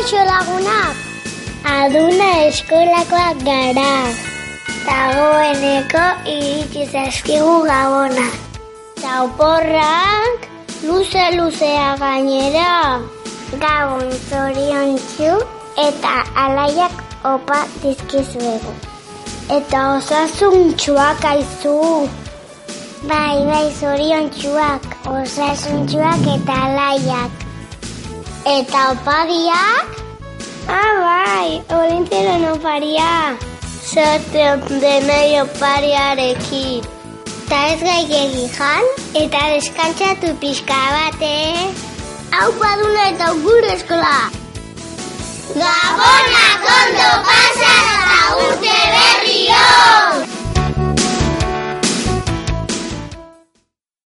Kaixo lagunak! Aduna eskolakoak gara. Dagoeneko iritsi zaizkigu gabona. Tauporrak luze-luzea gainera. Gabon zorion eta alaiak opa dizkizuegu. Eta osasun txuak aizu. Bai, bai, zorion txuak, osasun txuak eta alaiak. Eta opadiak? Ah, bai, olintzeron oparia. Zerte denei opariarekin. Eta ez gaigegi jan, eta deskantzatu pixka bat, eh? Hau baduna eta gure eskola! Gabonak